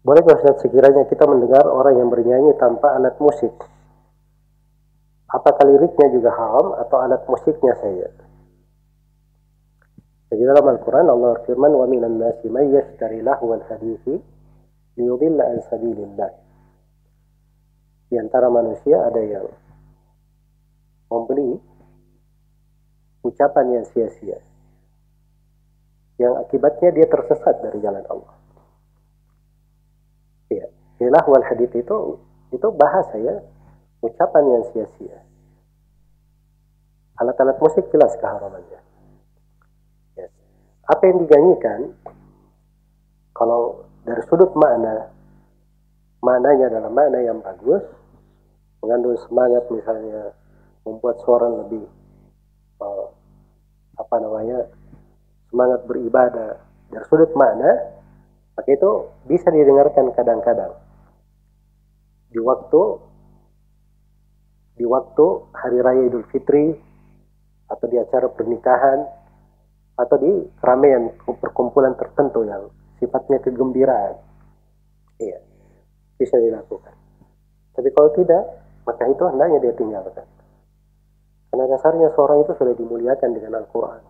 Boleh Ustaz sekiranya kita mendengar orang yang bernyanyi tanpa alat musik? Apakah liriknya juga haram atau alat musiknya saya? Jadi dalam Al-Quran Allah firman wa minan nasi may yashtari lahwal hadithi liyudilla an sabilillah. Di antara manusia ada yang membeli ucapan yang sia-sia. Yang akibatnya dia tersesat dari jalan Allah. Ya, ilah wal hadith itu itu bahasa ya, ucapan yang sia-sia. Alat-alat musik jelas keharamannya. Yes. Apa yang dinyanyikan, kalau dari sudut makna, maknanya adalah makna yang bagus, mengandung semangat misalnya membuat suara lebih uh, apa namanya semangat beribadah dari sudut makna maka itu bisa didengarkan kadang-kadang di waktu di waktu hari raya Idul Fitri atau di acara pernikahan atau di keramaian perkumpulan tertentu yang sifatnya kegembiraan iya bisa dilakukan tapi kalau tidak maka itu hendaknya dia tinggalkan. Karena dasarnya seorang itu sudah dimuliakan dengan Al-Quran.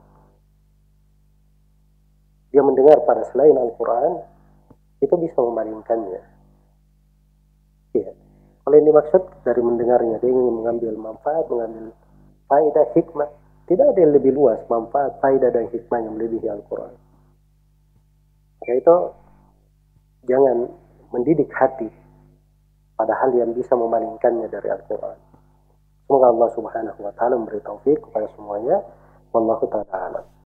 Dia mendengar pada selain Al-Quran, itu bisa memalingkannya. Ya. Kalau yang dimaksud dari mendengarnya, dia ingin mengambil manfaat, mengambil faedah hikmah. Tidak ada yang lebih luas manfaat, faedah dan hikmah yang melebihi Al-Quran. Maka itu jangan mendidik hati pada hal yang bisa memalingkannya dari Al-Quran. Semoga Allah Subhanahu wa taala memberi taufik kepada semuanya. Wallahu taala alam.